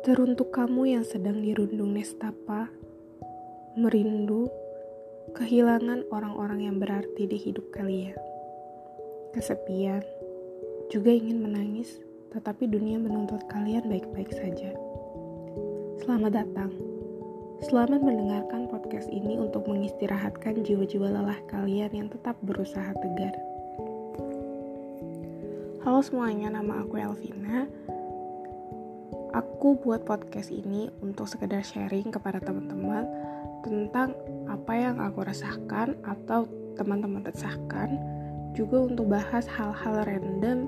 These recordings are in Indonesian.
Teruntuk kamu yang sedang dirundung nestapa, merindu kehilangan orang-orang yang berarti di hidup kalian. Kesepian, juga ingin menangis, tetapi dunia menuntut kalian baik-baik saja. Selamat datang. Selamat mendengarkan podcast ini untuk mengistirahatkan jiwa-jiwa lelah kalian yang tetap berusaha tegar. Halo semuanya, nama aku Elvina aku buat podcast ini untuk sekedar sharing kepada teman-teman tentang apa yang aku rasakan atau teman-teman resahkan juga untuk bahas hal-hal random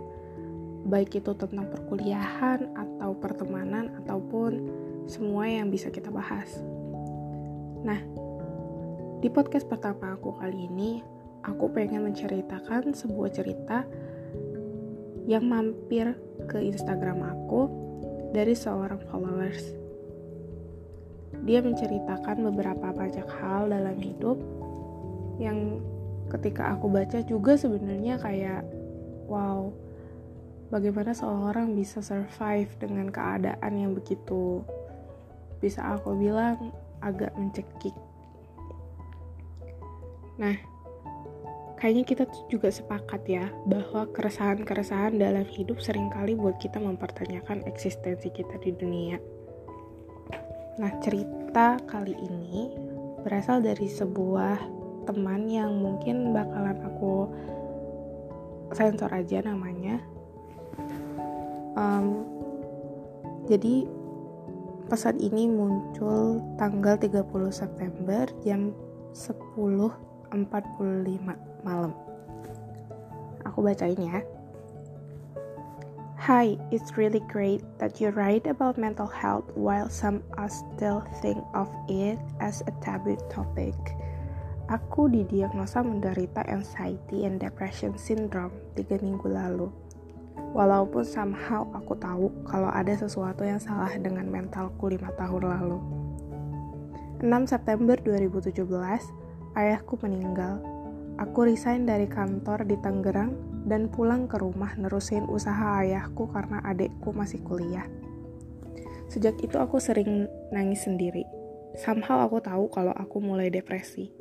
baik itu tentang perkuliahan atau pertemanan ataupun semua yang bisa kita bahas. Nah, di podcast pertama aku kali ini, aku pengen menceritakan sebuah cerita yang mampir ke Instagram aku dari seorang followers. Dia menceritakan beberapa banyak hal dalam hidup yang ketika aku baca juga sebenarnya kayak wow, bagaimana seorang bisa survive dengan keadaan yang begitu bisa aku bilang agak mencekik. Nah, kayaknya kita juga sepakat ya bahwa keresahan-keresahan dalam hidup sering kali buat kita mempertanyakan eksistensi kita di dunia. Nah, cerita kali ini berasal dari sebuah teman yang mungkin bakalan aku sensor aja namanya. Um, jadi pesan ini muncul tanggal 30 September jam 10.45 malam. Aku bacain ya. Hi, it's really great that you write about mental health while some us still think of it as a taboo topic. Aku didiagnosa menderita anxiety and depression syndrome tiga minggu lalu. Walaupun somehow aku tahu kalau ada sesuatu yang salah dengan mentalku lima tahun lalu. 6 September 2017, ayahku meninggal Aku resign dari kantor di Tangerang dan pulang ke rumah nerusin usaha ayahku karena adekku masih kuliah. Sejak itu aku sering nangis sendiri. Somehow aku tahu kalau aku mulai depresi.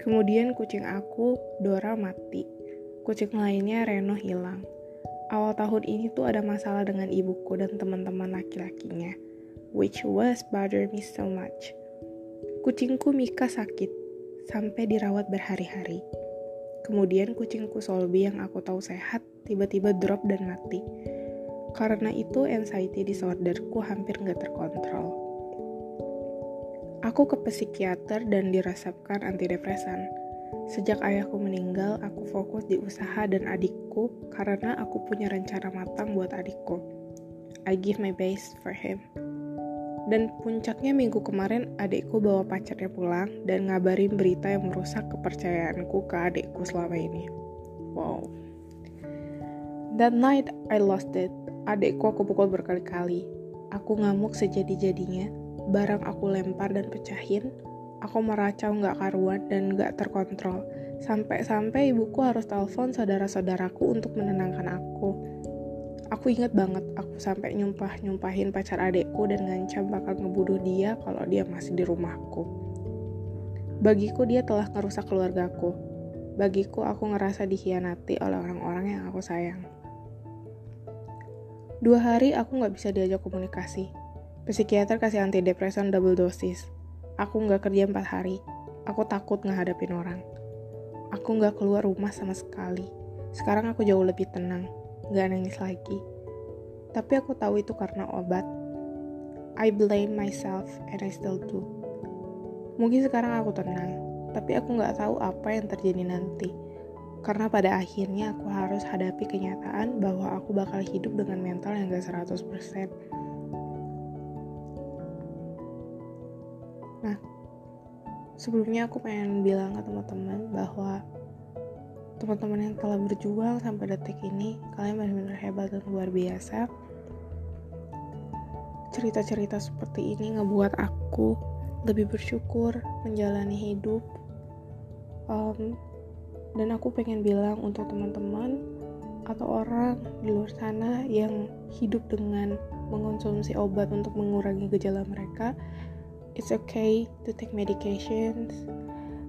Kemudian kucing aku, Dora, mati. Kucing lainnya, Reno, hilang. Awal tahun ini tuh ada masalah dengan ibuku dan teman-teman laki-lakinya, which was bother me so much. Kucingku Mika sakit, sampai dirawat berhari-hari. Kemudian kucingku Solby yang aku tahu sehat tiba-tiba drop dan mati. Karena itu anxiety disorderku hampir nggak terkontrol. Aku ke psikiater dan dirasapkan antidepresan. Sejak ayahku meninggal, aku fokus di usaha dan adikku karena aku punya rencana matang buat adikku. I give my best for him. Dan puncaknya minggu kemarin adikku bawa pacarnya pulang dan ngabarin berita yang merusak kepercayaanku ke adikku selama ini. Wow. That night I lost it. Adikku aku pukul berkali-kali. Aku ngamuk sejadi-jadinya. Barang aku lempar dan pecahin. Aku meracau nggak karuan dan nggak terkontrol. Sampai-sampai ibuku harus telepon saudara-saudaraku untuk menenangkan aku Aku inget banget aku sampai nyumpah-nyumpahin pacar adekku dan ngancam bakal ngebunuh dia kalau dia masih di rumahku. Bagiku dia telah ngerusak keluargaku. Bagiku aku ngerasa dikhianati oleh orang-orang yang aku sayang. Dua hari aku nggak bisa diajak komunikasi. Psikiater kasih antidepresan double dosis. Aku nggak kerja empat hari. Aku takut ngehadapin orang. Aku nggak keluar rumah sama sekali. Sekarang aku jauh lebih tenang gak nangis lagi. Tapi aku tahu itu karena obat. I blame myself and I still do. Mungkin sekarang aku tenang, tapi aku gak tahu apa yang terjadi nanti. Karena pada akhirnya aku harus hadapi kenyataan bahwa aku bakal hidup dengan mental yang gak 100%. Nah, sebelumnya aku pengen bilang ke teman-teman bahwa teman-teman yang telah berjuang sampai detik ini kalian benar-benar hebat dan luar biasa. Cerita-cerita seperti ini ngebuat aku lebih bersyukur menjalani hidup. Um, dan aku pengen bilang untuk teman-teman atau orang di luar sana yang hidup dengan mengonsumsi obat untuk mengurangi gejala mereka it's okay to take medications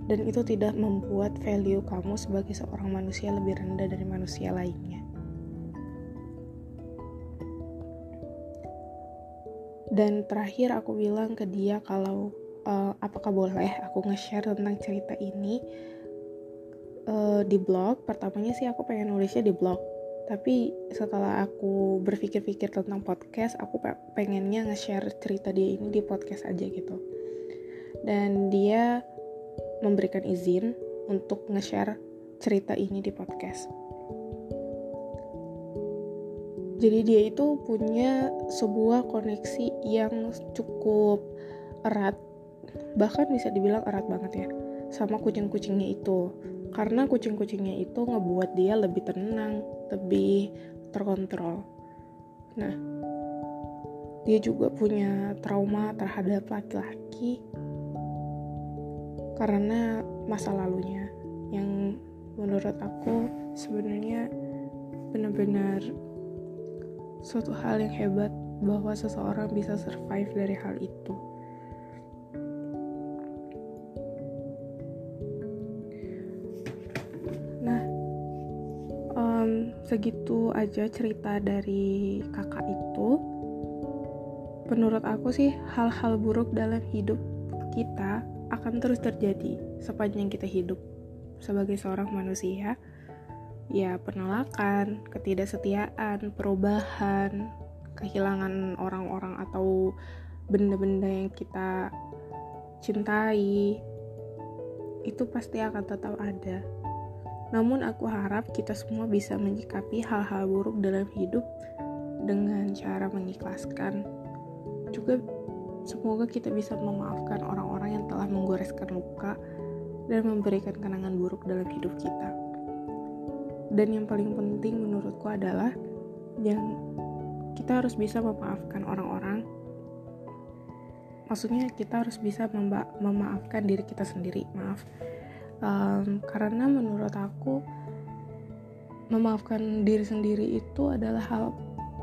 dan itu tidak membuat value kamu sebagai seorang manusia lebih rendah dari manusia lainnya. Dan terakhir aku bilang ke dia kalau uh, apakah boleh aku nge-share tentang cerita ini? Uh, di blog. Pertamanya sih aku pengen nulisnya di blog. Tapi setelah aku berpikir-pikir tentang podcast aku pengennya nge-share cerita dia ini di podcast aja gitu. Dan dia memberikan izin untuk nge-share cerita ini di podcast. Jadi dia itu punya sebuah koneksi yang cukup erat bahkan bisa dibilang erat banget ya sama kucing-kucingnya itu. Karena kucing-kucingnya itu ngebuat dia lebih tenang lebih terkontrol. Nah dia juga punya trauma terhadap laki-laki karena masa lalunya yang menurut aku sebenarnya benar-benar suatu hal yang hebat bahwa seseorang bisa survive dari hal itu. Nah, um, segitu aja cerita dari kakak itu. Menurut aku sih, hal-hal buruk dalam hidup kita akan terus terjadi sepanjang kita hidup sebagai seorang manusia ya penolakan, ketidaksetiaan, perubahan, kehilangan orang-orang atau benda-benda yang kita cintai itu pasti akan tetap ada. Namun aku harap kita semua bisa menyikapi hal-hal buruk dalam hidup dengan cara mengikhlaskan. Juga semoga kita bisa memaafkan orang-orang yang telah menggoreskan luka dan memberikan kenangan buruk dalam hidup kita. Dan yang paling penting menurutku adalah yang kita harus bisa memaafkan orang-orang. Maksudnya kita harus bisa memaafkan diri kita sendiri maaf. Um, karena menurut aku memaafkan diri sendiri itu adalah hal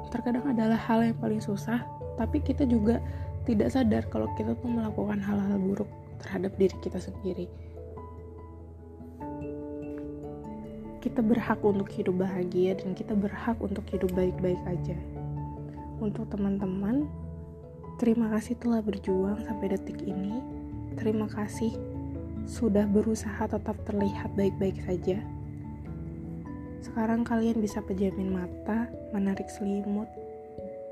terkadang adalah hal yang paling susah tapi kita juga tidak sadar kalau kita tuh melakukan hal-hal buruk terhadap diri kita sendiri kita berhak untuk hidup bahagia dan kita berhak untuk hidup baik-baik aja. Untuk teman-teman, terima kasih telah berjuang sampai detik ini. Terima kasih sudah berusaha tetap terlihat baik-baik saja. Sekarang kalian bisa pejamin mata, menarik selimut,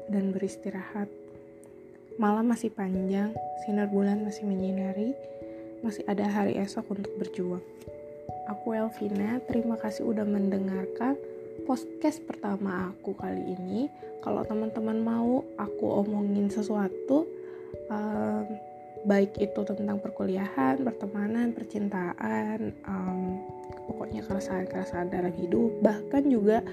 dan beristirahat. Malam masih panjang, sinar bulan masih menyinari, masih ada hari esok untuk berjuang. Aku Elvina, terima kasih udah mendengarkan podcast pertama aku kali ini. Kalau teman-teman mau aku omongin sesuatu, um, baik itu tentang perkuliahan, pertemanan, percintaan, um, pokoknya keresahan-keresahan dalam hidup, bahkan juga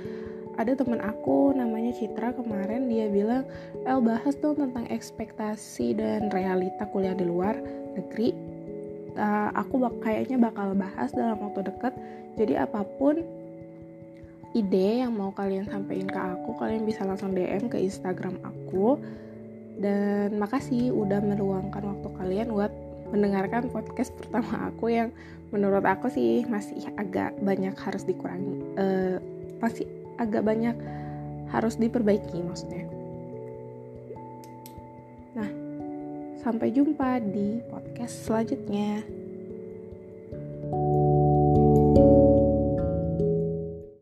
ada teman aku namanya Citra kemarin dia bilang El bahas dong tentang ekspektasi dan realita kuliah di luar negeri. Uh, aku bak kayaknya bakal bahas dalam waktu dekat. Jadi apa pun ide yang mau kalian sampaikan ke aku kalian bisa langsung DM ke Instagram aku. Dan makasih udah meluangkan waktu kalian buat mendengarkan podcast pertama aku yang menurut aku sih masih agak banyak harus dikurangi uh, masih agak banyak harus diperbaiki maksudnya Sampai jumpa di podcast selanjutnya.